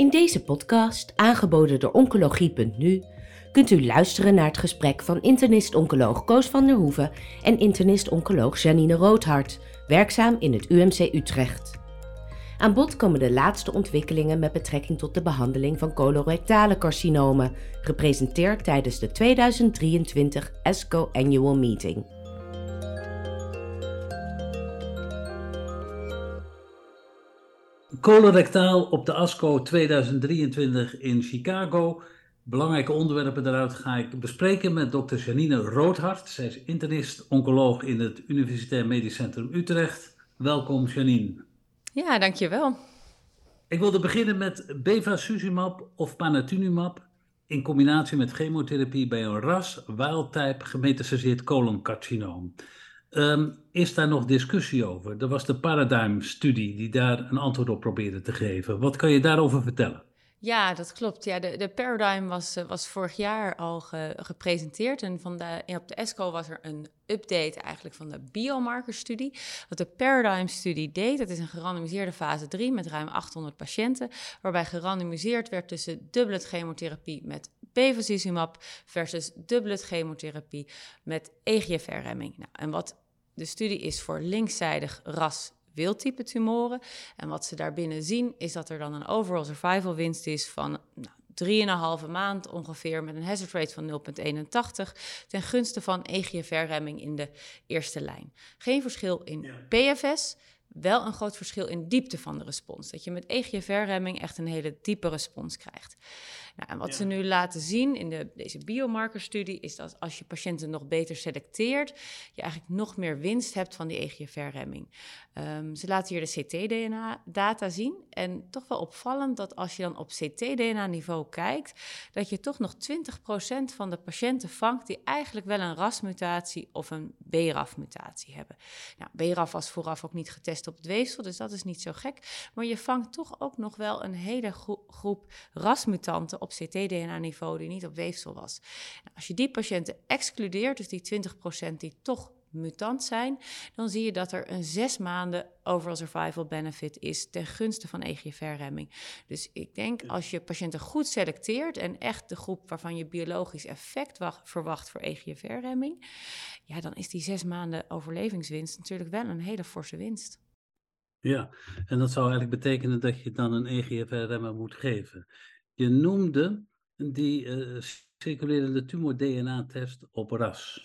In deze podcast, aangeboden door Oncologie.nu, kunt u luisteren naar het gesprek van internist-oncoloog Koos van der Hoeven en internist-oncoloog Janine Roodhart, werkzaam in het UMC Utrecht. Aan bod komen de laatste ontwikkelingen met betrekking tot de behandeling van colorectale carcinomen, gepresenteerd tijdens de 2023 ESCO Annual Meeting. Colorectaal op de ASCO 2023 in Chicago. Belangrijke onderwerpen daaruit ga ik bespreken met dokter Janine Roodhart. Zij is internist-oncoloog in het Universitair Medisch Centrum Utrecht. Welkom Janine. Ja, dankjewel. Ik wilde beginnen met bevacizumab of panitumumab in combinatie met chemotherapie bij een ras wild-type gemetastaseerd coloncarcinoom. Um, is daar nog discussie over? Er was de Paradigm-studie die daar een antwoord op probeerde te geven. Wat kan je daarover vertellen? Ja, dat klopt. Ja, de, de Paradigm was, eh, was vorig jaar al gepresenteerd. En van de, op de ESCO was er een update eigenlijk van de biomarkerstudie. Wat de Paradigm-studie deed, dat is een gerandomiseerde fase 3 met ruim 800 patiënten. Waarbij gerandomiseerd werd tussen dubbele chemotherapie met bevacizumab versus dubbele chemotherapie met EGFR-remming. Nou, en wat de studie is voor linkzijdig ras wildtype tumoren. En wat ze daarbinnen zien, is dat er dan een overall survival winst is van nou, 3,5 maand ongeveer met een hazard rate van 0,81 ten gunste van EGFR-remming in de eerste lijn. Geen verschil in PFS, wel een groot verschil in diepte van de respons. Dat je met EGFR-remming echt een hele diepe respons krijgt. Nou, en wat ze nu laten zien in de, deze biomarkerstudie is dat als je patiënten nog beter selecteert, je eigenlijk nog meer winst hebt van die EGFR-remming. Ehm, ze laten hier de CT-DNA-data zien. En toch wel opvallend dat als je dan op CT-DNA-niveau kijkt, dat je toch nog 20% van de patiënten vangt die eigenlijk wel een RAS-mutatie of een BRAF-mutatie hebben. Nou, BRAF was vooraf ook niet getest op het weefsel, dus dat is niet zo gek. Maar je vangt toch ook nog wel een hele groep RAS-mutanten op ctDNA-niveau die niet op weefsel was. Nou, als je die patiënten excludeert, dus die 20% die toch mutant zijn, dan zie je dat er een zes maanden overall survival benefit is ten gunste van EGFR-remming. Dus ik denk als je patiënten goed selecteert en echt de groep waarvan je biologisch effect verwacht voor EGFR-remming, ja, dan is die zes maanden overlevingswinst natuurlijk wel een hele forse winst. Ja, en dat zou eigenlijk betekenen dat je dan een EGFR-remmer moet geven. Je noemde die uh, circulerende tumor-DNA-test op RAS.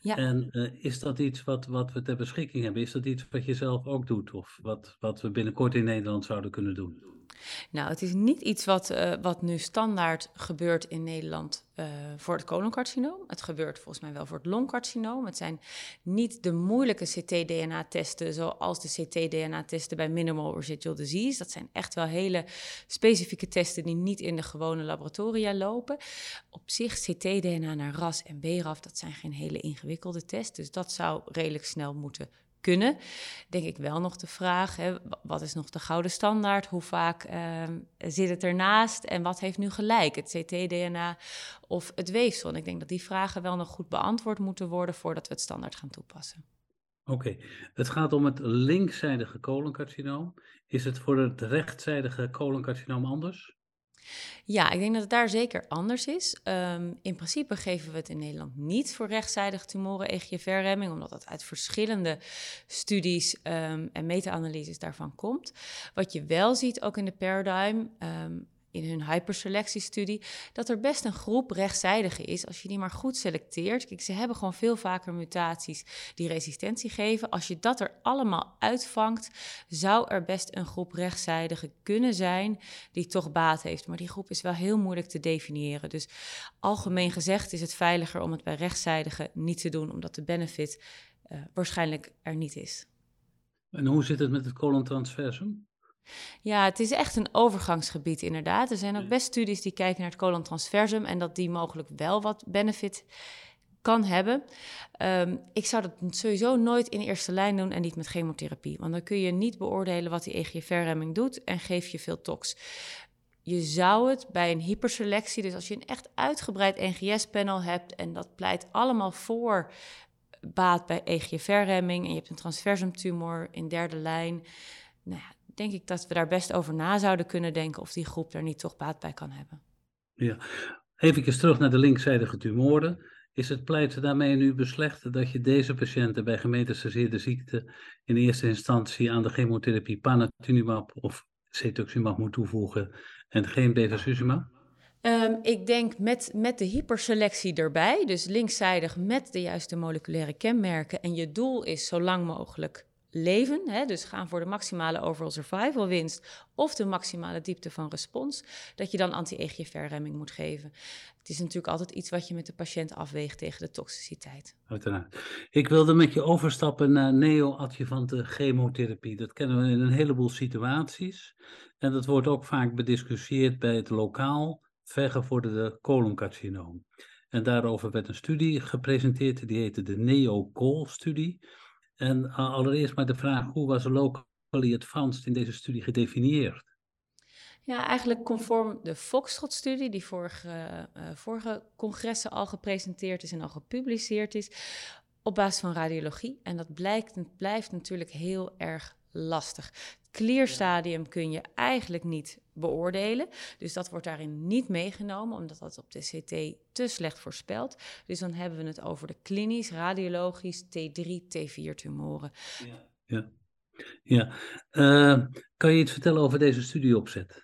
Ja. En uh, is dat iets wat, wat we ter beschikking hebben? Is dat iets wat je zelf ook doet? Of wat, wat we binnenkort in Nederland zouden kunnen doen? Nou, het is niet iets wat, uh, wat nu standaard gebeurt in Nederland uh, voor het coloncarcinoom. Het gebeurt volgens mij wel voor het longcarcinoom. Het zijn niet de moeilijke CT-DNA-testen zoals de CT-DNA-testen bij minimal residual disease. Dat zijn echt wel hele specifieke testen die niet in de gewone laboratoria lopen. Op zich CT-DNA naar RAS en BRAF, dat zijn geen hele ingewikkelde tests. Dus dat zou redelijk snel moeten kunnen. Denk ik wel nog de vraag, hè, wat is nog de gouden standaard? Hoe vaak ehm, zit het ernaast? En wat heeft nu gelijk, het CT-DNA of het weefsel? Ik denk dat die vragen wel nog goed beantwoord moeten worden voordat we het standaard gaan toepassen. Oké, het gaat om het linkzijdige coloncarcinoom. Is het voor het rechtszijdige coloncarcinoom anders? Ja, ik denk dat het daar zeker anders is. Um, in principe geven we het in Nederland niet voor rechtszijdige tumoren EGFR-remming, omdat dat uit verschillende studies um, en meta-analyses daarvan komt. Wat je wel ziet, ook in de Paradigm, um, in hun hyperselectiestudie, dat er best een groep rechtszijdige is als je die maar goed selecteert. Kijk, ze hebben gewoon veel vaker mutaties die resistentie geven. Als je dat er allemaal uitvangt, zou er best een groep rechtszijdige kunnen zijn die toch baat heeft. Maar die groep is wel heel moeilijk te definiëren. Dus algemeen gezegd is het veiliger om het bij rechtszijdige niet te doen, omdat de benefit uh, waarschijnlijk er niet is. En hoe zit het met het colontransversum? Ja, het is echt een overgangsgebied inderdaad. Er zijn ook best studies die kijken naar het colontransversum en dat die mogelijk wel wat benefit kan hebben. Um, ik zou dat sowieso nooit in eerste lijn doen en niet met chemotherapie. Want dan kun je niet beoordelen wat die EGFR-remming doet en geef je veel tox. Je zou het bij een hyperselectie, dus als je een echt uitgebreid NGS-panel hebt en dat pleit allemaal voor baat bij EGFR-remming en je hebt een transversumtumor in derde lijn, nou ja, denk ik dat we daar best over na zouden kunnen denken of die groep daar niet toch baat bij kan hebben. Ja, even terug naar de linkzijdige tumoren. Is het pleiten daarmee nu beslecht dat je deze patiënten bij gemetastaseerde ziekte in eerste instantie aan de chemotherapie panitumumab of cetuximab moet toevoegen en geen bevacizumab? Um, ik denk met, met de hyperselectie erbij, dus linkszijdig met de juiste moleculaire kenmerken. En je doel is zo lang mogelijk leven, hè, dus gaan voor de maximale overall survival winst of de maximale diepte van respons, dat je dan anti-EGFR-remming moet geven. Het is natuurlijk altijd iets wat je met de patiënt afweegt tegen de toxiciteit. Uiteraard. Ik wilde met je overstappen naar neoadjuvante chemotherapie. Dat kennen we in een heleboel situaties. En dat wordt ook vaak bediscussieerd bij het lokaal vergevorderde coloncarcinoom. En daarover werd een studie gepresenteerd, die heette de NeoCol-studie. En allereerst maar de vraag, hoe was locally advanced in deze studie gedefinieerd? Ja, eigenlijk conform de Foxtrot-studie, die vorige, uh, vorige congressen al gepresenteerd is en al gepubliceerd is, op basis van radiologie. En dat blijkt, blijft natuurlijk heel erg lastig. Clear stadium kun je eigenlijk niet beoordelen. Dus dat wordt daarin niet meegenomen, omdat dat op de CT te slecht voorspelt. Dus dan hebben we het over de klinisch, radiologisch T3, T4 tumoren. Ja, ja. ja. Uh, kan je iets vertellen over deze studieopzet?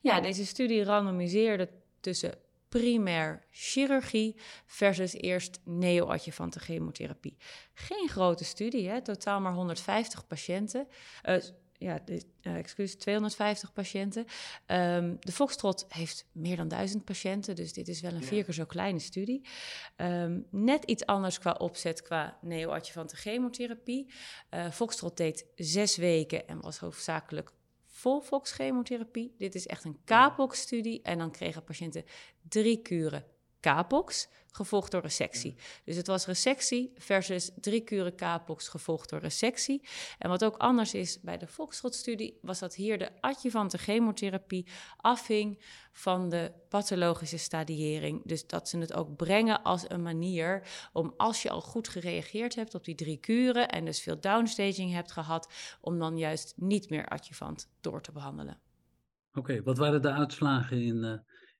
Ja, deze studie randomiseerde tussen primair chirurgie versus eerst neoadjuvante chemotherapie. Geen grote studie, hè? totaal maar 150 patiënten. Uh, ja, de, uh, excuus, 250 patiënten. Um, de Foxtrot heeft meer dan 1000 patiënten, dus dit is wel een vier keer zo kleine studie. Um, net iets anders qua opzet, qua neoadjuvante chemotherapie. Uh, Foxtrot deed zes weken en was hoofdzakelijk Volvox chemotherapie. Dit is echt een CAPOX-studie. En dan kregen patiënten drie kuren CAPOX, gevolgd door resectie. Dus het was resectie versus drie kuren CAPOX, gevolgd door resectie. En wat ook anders is bij de Foxtrot-studie, was dat hier de adjuvante chemotherapie afhing van de pathologische stadiëring. Dus dat ze het ook brengen als een manier om, als je al goed gereageerd hebt op die drie kuren en dus veel downstaging hebt gehad, om dan juist niet meer adjuvant door te behandelen. Oké, wat waren de uitslagen in... Uh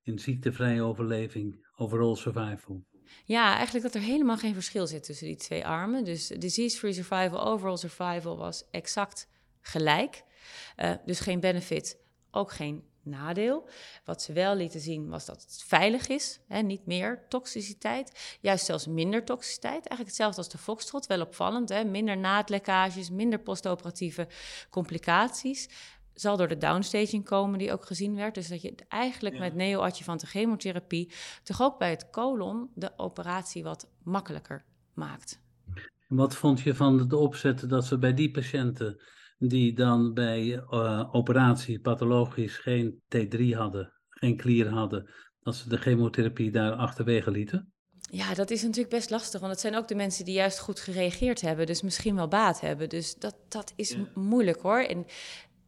in ziektevrije overleving, overall survival? Ja, eigenlijk dat er helemaal geen verschil zit tussen die twee armen. Dus disease-free survival, overall survival was exact gelijk. Uh, dus geen benefit, ook geen nadeel. Wat ze wel lieten zien was dat het veilig is, hè, niet meer toxiciteit, juist zelfs minder toxiciteit. Eigenlijk hetzelfde als de Foxtrot, wel opvallend, hè, minder naadlekkages, minder postoperatieve complicaties zal door de downstaging komen die ook gezien werd. Dus dat je eigenlijk ja. met neoadjuvante chemotherapie toch ook bij het colon de operatie wat makkelijker maakt. Wat vond je van de opzet dat ze bij die patiënten die dan bij uh, operatie pathologisch geen T3 hadden, geen klier hadden, dat ze de chemotherapie daar achterwege lieten? Ja, dat is natuurlijk best lastig, want het zijn ook de mensen die juist goed gereageerd hebben, dus misschien wel baat hebben. Dus dat, dat is ja. moeilijk hoor. En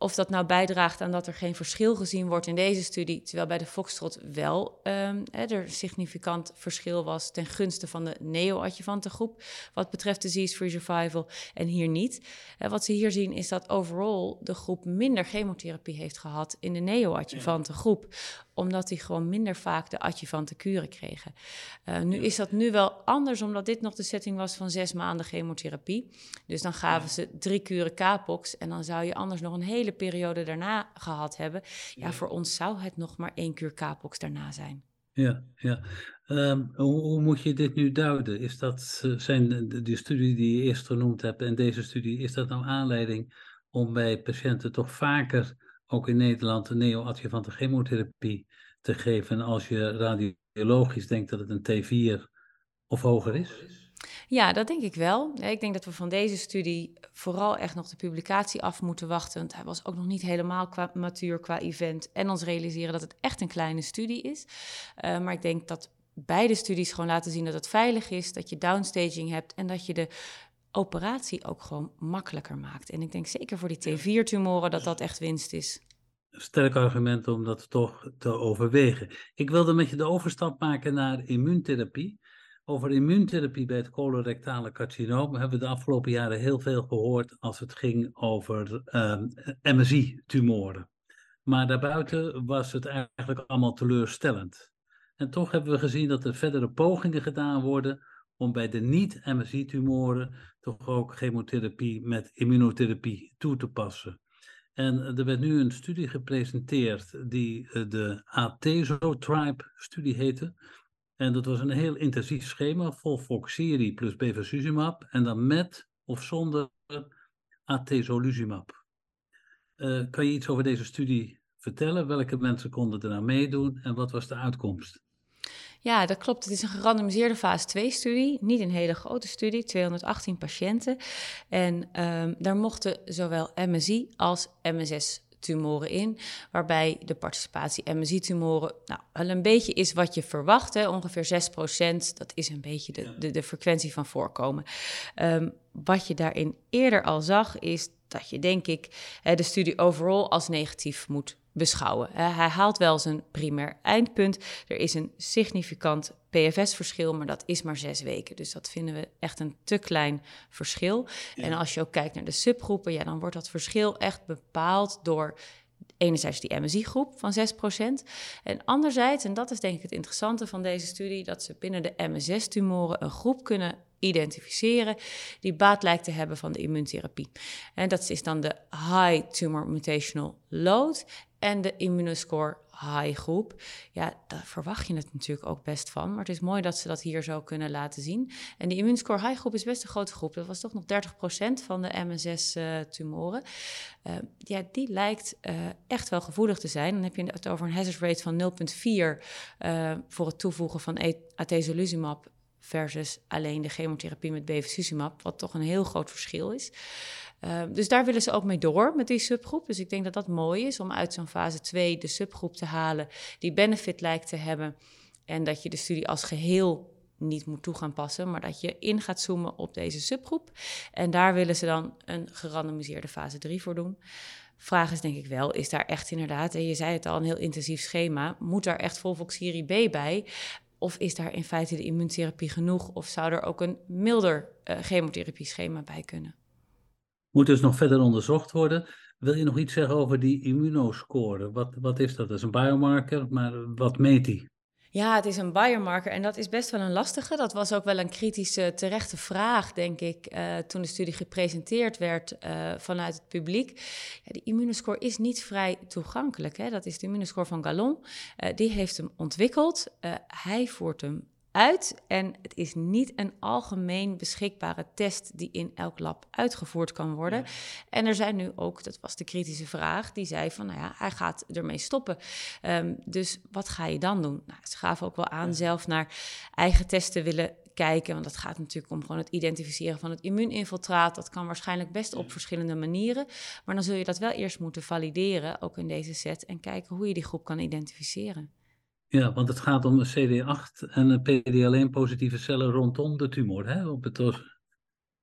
of dat nou bijdraagt aan dat er geen verschil gezien wordt in deze studie, terwijl bij de Foxtrot wel um, er significant verschil was ten gunste van de neo-adjuvante groep, wat betreft disease-free survival, en hier niet. Uh, wat ze hier zien is dat overal de groep minder chemotherapie heeft gehad in de neo-adjuvante groep, omdat die gewoon minder vaak de adjuvante kuren kregen. Uh, nu is dat nu wel anders, omdat dit nog de setting was van zes maanden chemotherapie. Dus dan gaven ze drie kuren capox en dan zou je anders nog een hele periode daarna gehad hebben. Ja, voor ons zou het nog maar één kuur capox daarna zijn. Ja, ja. Um, hoe, hoe, moet je dit nu duiden? Is dat, eh, zijn de, de studie die je eerst genoemd hebt en deze studie, is dat nou aanleiding om bij patiënten toch vaker ook in Nederland een neoadjuvante chemotherapie te geven als je radiologisch denkt dat het een T4 of hoger is? Ja, dat denk ik wel. Ik denk dat we van deze studie vooral echt nog de publicatie af moeten wachten. Want hij was ook nog niet helemaal qua matuur qua event. En ons realiseren dat het echt een kleine studie is. Uh, maar ik denk dat beide studies gewoon laten zien dat het veilig is, dat je downstaging hebt en dat je de operatie ook gewoon makkelijker maakt. En ik denk zeker voor die T4-tumoren dat dat echt winst is. Sterk argument om dat toch te overwegen. Ik wilde met je de overstap maken naar immuuntherapie. Over immuuntherapie bij het colorectale carcinoom hebben we de afgelopen jaren heel veel gehoord als het ging over ehm, MSI-tumoren. Maar daarbuiten was het eigenlijk allemaal teleurstellend. En toch hebben we gezien dat er verdere pogingen gedaan worden om bij de niet-MSI-tumoren toch ook chemotherapie met immunotherapie toe te passen. En er werd nu een studie gepresenteerd die eh, de ATESO-tribe-studie heette. En dat was een heel intensief schema, vol Foxiri plus bevacizumab en dan met of zonder atezolizumab. Uh, kan je iets over deze studie vertellen? Welke mensen konden er nou meedoen en wat was de uitkomst? Ja, dat klopt. Het is een gerandomiseerde fase 2-studie. Niet een hele grote studie, 218 patiënten. En um, daar mochten zowel MSI als MSS tumoren in, waarbij de participatie MSI-tumoren nou, wel een beetje is wat je verwacht, hè, ongeveer 6%, dat is een beetje de, de, de frequentie van voorkomen. Um, wat je daarin eerder al zag, is dat je denk ik de studie overal als negatief moet beschouwen. Hij haalt wel zijn primair eindpunt. Er is een significant PFS-verschil, maar dat is maar zes weken. Dus dat vinden we echt een te klein verschil. En als je ook kijkt naar de subgroepen, ja, dan wordt dat verschil echt bepaald door enerzijds die MSI-groep van 6%. En anderzijds, en dat is denk ik het interessante van deze studie, dat ze binnen de MSS-tumoren een groep kunnen identificeren die baat lijkt te hebben van de immuuntherapie. En dat is dan de high tumor mutational load en de immunoscore high groep. Ja, daar verwacht je het natuurlijk ook best van. Maar het is mooi dat ze dat hier zo kunnen laten zien. En die immunoscore high groep is best een grote groep. Dat was toch nog 30% van de MSS-tumoren. Uh, uh, ja, die lijkt uh, echt wel gevoelig te zijn. Dan heb je het over een hazard rate van 0,4 eh, voor het toevoegen van e- atezolizumab versus alleen de chemotherapie met bevacizumab, wat toch een heel groot verschil is. Uh, dus daar willen ze ook mee door met die subgroep. Dus ik denk dat dat mooi is om uit zo'n fase 2 de subgroep te halen die benefit lijkt te hebben. En dat je de studie als geheel niet moet toe gaan passen, maar dat je in gaat zoomen op deze subgroep. En daar willen ze dan een gerandomiseerde fase 3 voor doen. Vraag is denk ik wel, is daar echt inderdaad, en je zei het al, een heel intensief schema, moet daar echt Volvoxiri B bij? Of is daar in feite de immuuntherapie genoeg? Of zou er ook een milder uh, chemotherapie schema bij kunnen? Moet dus nog verder onderzocht worden. Wil je nog iets zeggen over die immunoscore? Wat, wat is dat? Dat is een biomarker, maar wat meet die? Ja, het is een biomarker en dat is best wel een lastige. Dat was ook wel een kritische, terechte vraag, denk ik, uh, toen de studie gepresenteerd werd uh, vanuit het publiek. Ja, de immunoscore is niet vrij toegankelijk. Hè? Dat is de immunoscore van Gallon. Uh, die heeft hem ontwikkeld. hij voert hem uit. En het is niet een algemeen beschikbare test die in elk lab uitgevoerd kan worden. En er zijn nu ook, dat was de kritische vraag, die zei van, nou ja, hij gaat ermee stoppen. Um, dus wat ga je dan doen? Nou, ze gaven ook wel aan zelf naar eigen testen willen kijken. Want dat gaat natuurlijk om gewoon het identificeren van het immuuninfiltraat. Dat kan waarschijnlijk best op verschillende manieren. Maar dan zul je dat wel eerst moeten valideren, ook in deze set. En kijken hoe je die groep kan identificeren. Ja, want het gaat om CD8 en PD-L1-positieve cellen rondom de tumor. Hè? Op het,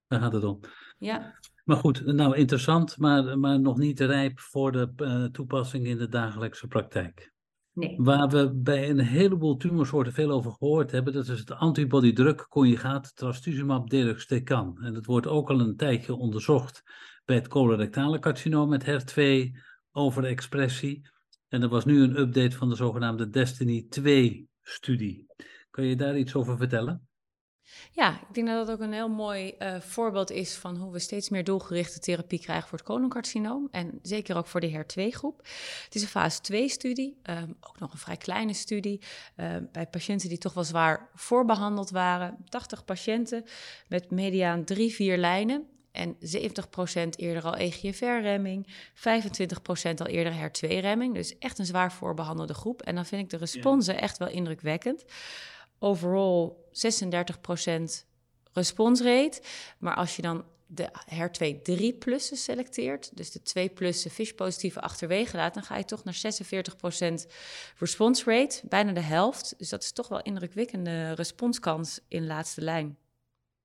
daar gaat het om. Ja. Maar goed, nou interessant, maar, maar nog niet rijp voor de uh, toepassing in de dagelijkse praktijk. Nee. Waar we bij een heleboel tumorsoorten veel over gehoord hebben, dat is het antibody-drug conjugaat trastuzumab deruxtecan. En dat wordt ook al een tijdje onderzocht bij het colorectale carcinoom met HER2 overexpressie. En er was nu een update van de zogenaamde Destiny 2-studie. Kan je daar iets over vertellen? Ja, ik denk dat dat ook een heel mooi uh, voorbeeld is van hoe we steeds meer doelgerichte therapie krijgen voor het coloncarcinoom. En zeker ook voor de HER2-groep. Het is een fase 2-studie, um, ehm, ook nog een vrij kleine studie. Uh, bij patiënten die toch wel zwaar voorbehandeld waren. 80 patiënten met mediaan 3, 4 lijnen en 70% eerder al EGFR-remming, 25% al eerder HER2-remming. Dus echt een zwaar voorbehandelde groep. En dan vind ik de responsen ja. echt wel indrukwekkend. Overal 36% responsrate. Maar als je dan de HER2 3 plussen selecteert, dus de 2 plussen FISH-positieve achterwege laat, dan ga je toch naar 46% response rate, bijna de helft. Dus dat is toch wel indrukwekkende responskans in laatste lijn.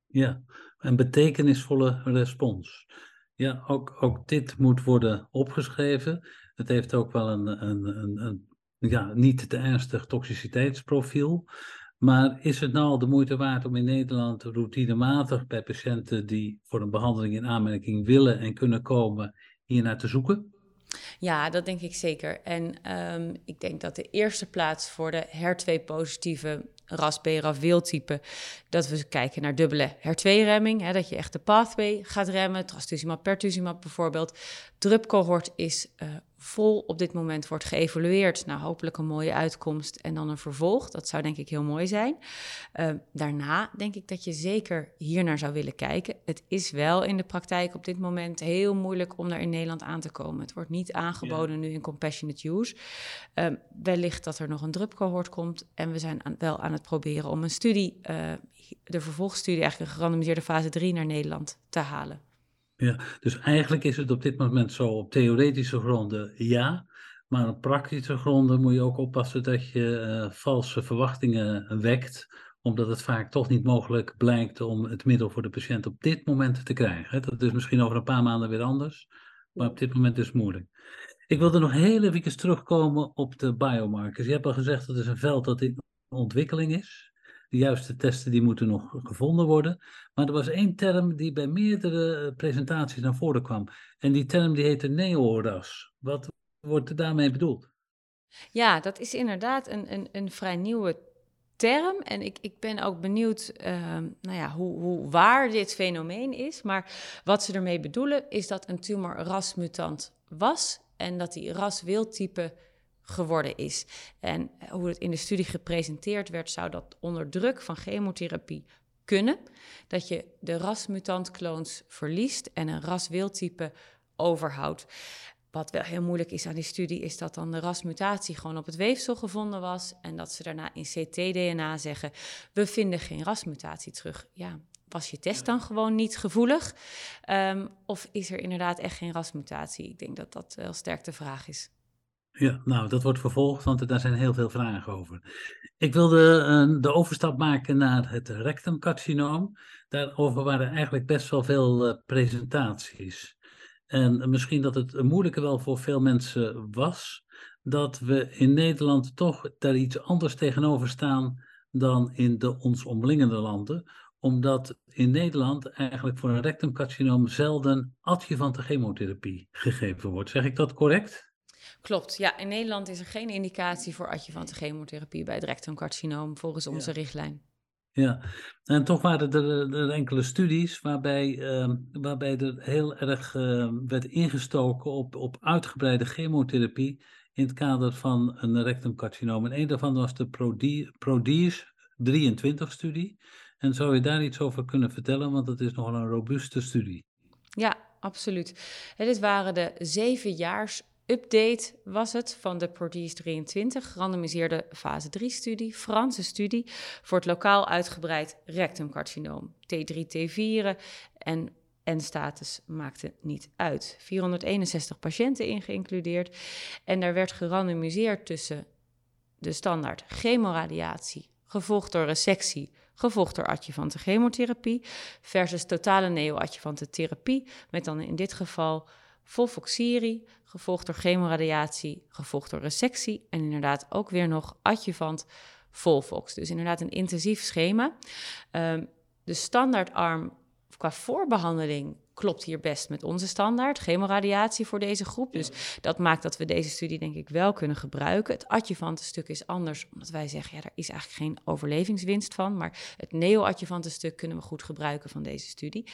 Ja, een betekenisvolle respons. Ja, ook, ook dit moet worden opgeschreven. Het heeft ook wel een, een, een, een ja, niet te ernstig toxiciteitsprofiel. Maar is het nou al de moeite waard om in Nederland routinematig bij patiënten die voor een behandeling in aanmerking willen en kunnen komen, hiernaar te zoeken? Ja, dat denk ik zeker. En um, ik denk dat de eerste plaats voor de HER2-positieve ras BRAF wieltype, dat we kijken naar dubbele HER2-remming, dat je echt de pathway gaat remmen, trastuzumab, pertuzumab bijvoorbeeld. Drup-cohort is uh, vol op dit moment wordt geëvalueerd. Nou, hopelijk een mooie uitkomst en dan een vervolg. Dat zou denk ik heel mooi zijn. Uh, daarna denk ik dat je zeker hier naar zou willen kijken. Het is wel in de praktijk op dit moment heel moeilijk om daar in Nederland aan te komen. Het wordt niet aangeboden nu in compassionate use. Uh, wellicht dat er nog een drupcohort komt. En we zijn aan, wel aan het proberen om een studie, uh, de vervolgstudie, eigenlijk een gerandomiseerde fase 3 naar Nederland te halen. Ja, dus eigenlijk is het op dit moment zo op theoretische gronden ja, maar op praktische gronden moet je ook oppassen dat je uh, valse verwachtingen wekt, omdat het vaak toch niet mogelijk blijkt om het middel voor de patiënt op dit moment te krijgen. Dat is misschien over een paar maanden weer anders, maar op dit moment is het moeilijk. Ik wilde nog heel even terugkomen op de biomarkers. Je hebt al gezegd dat het een veld dat in ontwikkeling is de juiste testen die moeten nog gevonden worden. Maar er was één term die bij meerdere eh, presentaties naar voren kwam. En die term die heette neoras. Wat wordt er daarmee bedoeld? Ja, dat is inderdaad een, een, een vrij nieuwe term. En ik, ik ben ook benieuwd uh, nou ja, hoe, hoe waar dit fenomeen is. Maar wat ze ermee bedoelen is dat een tumor rasmutant was en dat die raswildtype geworden is. En hoe het in de studie gepresenteerd werd, zou dat onder druk van chemotherapie kunnen. Dat je de rasmutant-clones verliest en een raswildtype overhoudt. Wat wel heel moeilijk is aan die studie, is dat dan de rasmutatie gewoon op het weefsel gevonden was. En dat ze daarna in CT-DNA zeggen: We vinden geen rasmutatie terug. Ja, was je test dan gewoon niet gevoelig? Um, of is er inderdaad echt geen rasmutatie? Ik denk dat dat wel sterk de vraag is. Ja, nou, dat wordt vervolgd, want daar zijn heel veel vragen over. Ik wilde uh, de overstap maken naar het rectumcarcinoom. Daarover waren eigenlijk best wel veel uh, presentaties. En misschien dat het moeilijke wel voor veel mensen was, dat we in Nederland toch daar iets anders tegenover staan dan in de ons omliggende landen omdat in Nederland eigenlijk voor een rectumcarcinoom zelden adjuvante chemotherapie gegeven wordt. Zeg ik dat correct? Klopt, ja. In Nederland is er geen indicatie voor adjuvante chemotherapie bij het rectumcarcinoom volgens onze richtlijn. Ja, en toch waren er, er enkele studies waarbij, uh, waarbij er heel erg uh, werd ingestoken op, op uitgebreide chemotherapie in het kader van een rectumcarcinoom. En een daarvan was de PRODIES 23-studie. En zou je daar iets over kunnen vertellen, want het is nogal een robuuste studie. Ja, absoluut. dit waren de zevenjaars update was het van de Protease 23, gerandomiseerde fase 3-studie, Franse studie, voor het lokaal uitgebreid rectumcarcinoom. T3, T4 en N-status maakte niet uit. 461 patiënten in geïncludeerd en daar werd gerandomiseerd tussen de standaard chemoradiatie, gevolgd door resectie, gevolgd door adjuvante chemotherapie, versus totale neoadjuvante therapie, met dan in dit geval volvoxierie, gevolgd door chemoradiatie, gevolgd door resectie en inderdaad ook weer nog adjuvant volvox. Dus inderdaad een intensief schema. Um, de standaardarm qua voorbehandeling klopt hier best met onze standaard, chemoradiatie voor deze groep. Dus dat maakt dat we deze studie denk ik wel kunnen gebruiken. Het adjuvante stuk is anders, omdat wij zeggen, ja, daar is eigenlijk geen overlevingswinst van. Maar het neoadjuvante stuk kunnen we goed gebruiken van deze studie.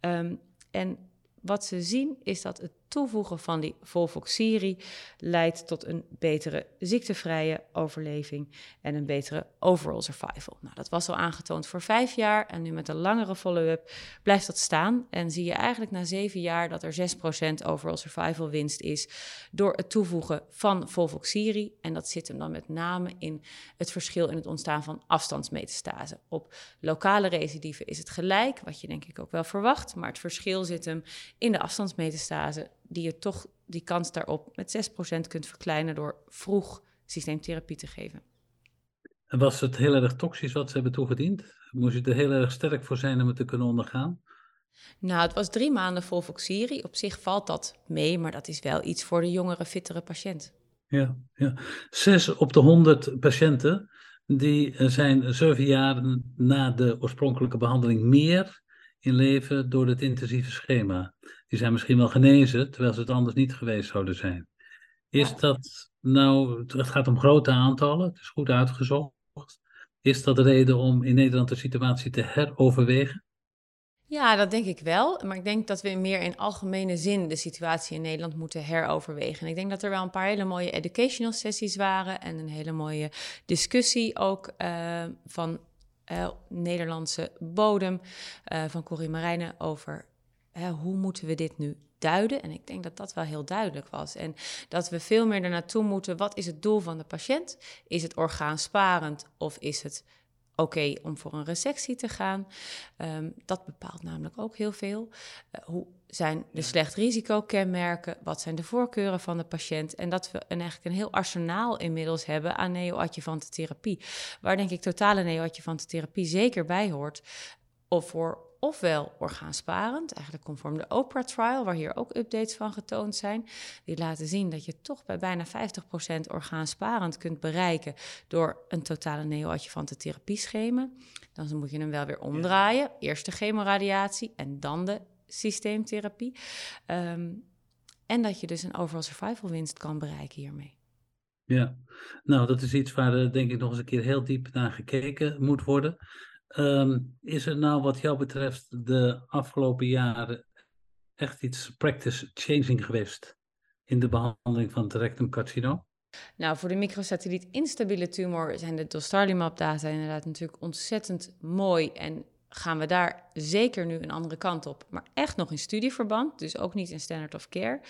Um, en wat ze zien is dat het toevoegen van die volvoxierie leidt tot een betere ziektevrije overleving en een betere overall survival. Nou, dat was al aangetoond voor vijf jaar en nu met een langere follow-up blijft dat staan. En zie je eigenlijk na zeven jaar dat er 6% overall survival winst is door het toevoegen van volvoxierie. En dat zit hem dan met name in het verschil in het ontstaan van afstandsmetastase. Op lokale recidieven is het gelijk, wat je denk ik ook wel verwacht, maar het verschil zit hem in de afstandsmetastase die je toch die kans daarop met 6% kunt verkleinen door vroeg systeemtherapie te geven. En was het heel erg toxisch wat ze hebben toegediend? Moest je er heel erg sterk voor zijn om het te kunnen ondergaan? Nou, het was drie maanden vol voxierie. Op zich valt dat mee, maar dat is wel iets voor de jongere, fittere patiënt. Ja, ja. Zes op de honderd patiënten die zijn zeven jaar na de oorspronkelijke behandeling meer in leven door het intensieve schema. Die zijn misschien wel genezen, terwijl ze het anders niet geweest zouden zijn. Is dat nou, het gaat om grote aantallen, het is goed uitgezocht. Is dat de reden om in Nederland de situatie te heroverwegen? Ja, dat denk ik wel. Maar ik denk dat we meer in algemene zin de situatie in Nederland moeten heroverwegen. En ik denk dat er wel een paar hele mooie educational sessies waren en een hele mooie discussie ook uh, van uh, Nederlandse bodem uh, van Corrie Marijnen over hoe moeten we dit nu duiden. En ik denk dat dat wel heel duidelijk was. En dat we veel meer ernaartoe moeten. Wat is het doel van de patiënt? Is het orgaansparend of is het oké om voor een resectie te gaan. Um, dat bepaalt namelijk ook heel veel. Uh, hoe zijn de slecht risicokenmerken? Wat zijn de voorkeuren van de patiënt? En dat we een, eigenlijk een heel arsenaal inmiddels hebben aan neoadjuvante therapie. Waar denk ik totale neoadjuvante therapie zeker bij hoort. Of voor ofwel orgaansparend, eigenlijk conform de Oprah-trial, waar hier ook updates van getoond zijn. Die laten zien dat je toch bij bijna 50% orgaansparend kunt bereiken door een totale neoadjuvante therapieschema. Dan moet je hem wel weer omdraaien. Eerst de chemoradiatie en dan de systeemtherapie. Um, en dat je dus een overall survival winst kan bereiken hiermee. Ja, nou dat is iets waar uh, denk ik nog eens een keer heel diep naar gekeken moet worden. Um, is er nou wat jou betreft de afgelopen jaren echt iets practice changing geweest in de behandeling van het rectumcarcinoom? Nou, voor de microsatelliet instabiele tumor zijn de dostarlimab data inderdaad natuurlijk ontzettend mooi en gaan we daar zeker nu een andere kant op. Maar echt nog in studieverband, dus ook niet in standard of care.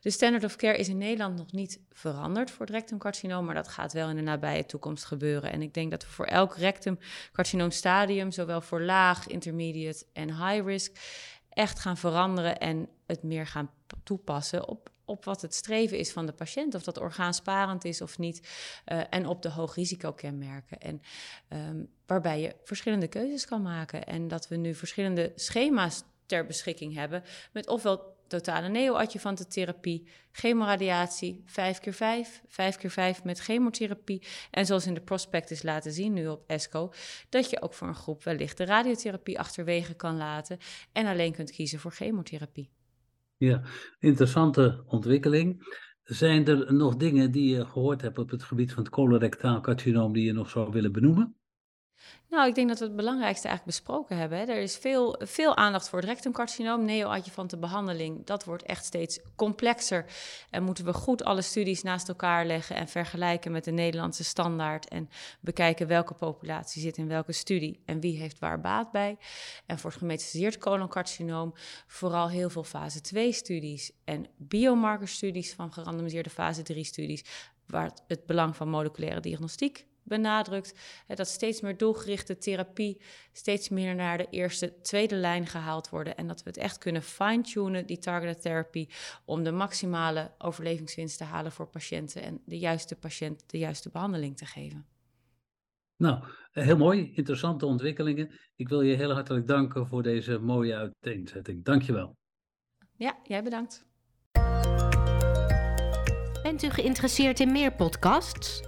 De standard of care is in Nederland nog niet veranderd voor het rectumcarcinoom, maar dat gaat wel in de nabije toekomst gebeuren. En ik denk dat we voor elk rectumcarcinoom stadium, zowel voor laag, intermediate en high risk, echt gaan veranderen en het meer gaan toepassen op op wat het streven is van de patiënt, of dat orgaansparend is of niet, uh, en op de hoogrisicokenmerken. En um, waarbij je verschillende keuzes kan maken. En dat we nu verschillende schema's ter beschikking hebben, met ofwel totale neoadjuvante therapie, chemoradiatie, 5 keer 5 5 keer 5 met chemotherapie. En zoals in de prospectus laten zien nu op ESCO, dat je ook voor een groep wellicht de radiotherapie achterwege kan laten en alleen kunt kiezen voor chemotherapie. Ja, interessante ontwikkeling. Zijn er nog dingen die je gehoord hebt op het gebied van het colorectaal carcinoom die je nog zou willen benoemen? Nou, ik denk dat we het belangrijkste eigenlijk besproken hebben. Er is veel, veel aandacht voor het rectumcarcinoom, neoadjuvante behandeling. Dat wordt echt steeds complexer. En moeten we goed alle studies naast elkaar leggen en vergelijken met de Nederlandse standaard. En bekijken welke populatie zit in welke studie en wie heeft waar baat bij. En voor het gemetastaseerd coloncarcinoom vooral heel veel fase 2 studies en biomarkerstudies van gerandomiseerde fase 3 studies. Waar het belang van moleculaire diagnostiek benadrukt. Hè, dat steeds meer doelgerichte therapie steeds meer naar de eerste, tweede lijn gehaald worden. En dat we het echt kunnen fine-tunen, die targeted therapy, om de maximale overlevingswinst te halen voor patiënten en de juiste patiënt de juiste behandeling te geven. Nou, heel mooi, interessante ontwikkelingen. Ik wil je heel hartelijk danken voor deze mooie uiteenzetting. Dankjewel. Ja, jij bedankt. Bent u geïnteresseerd in meer podcasts?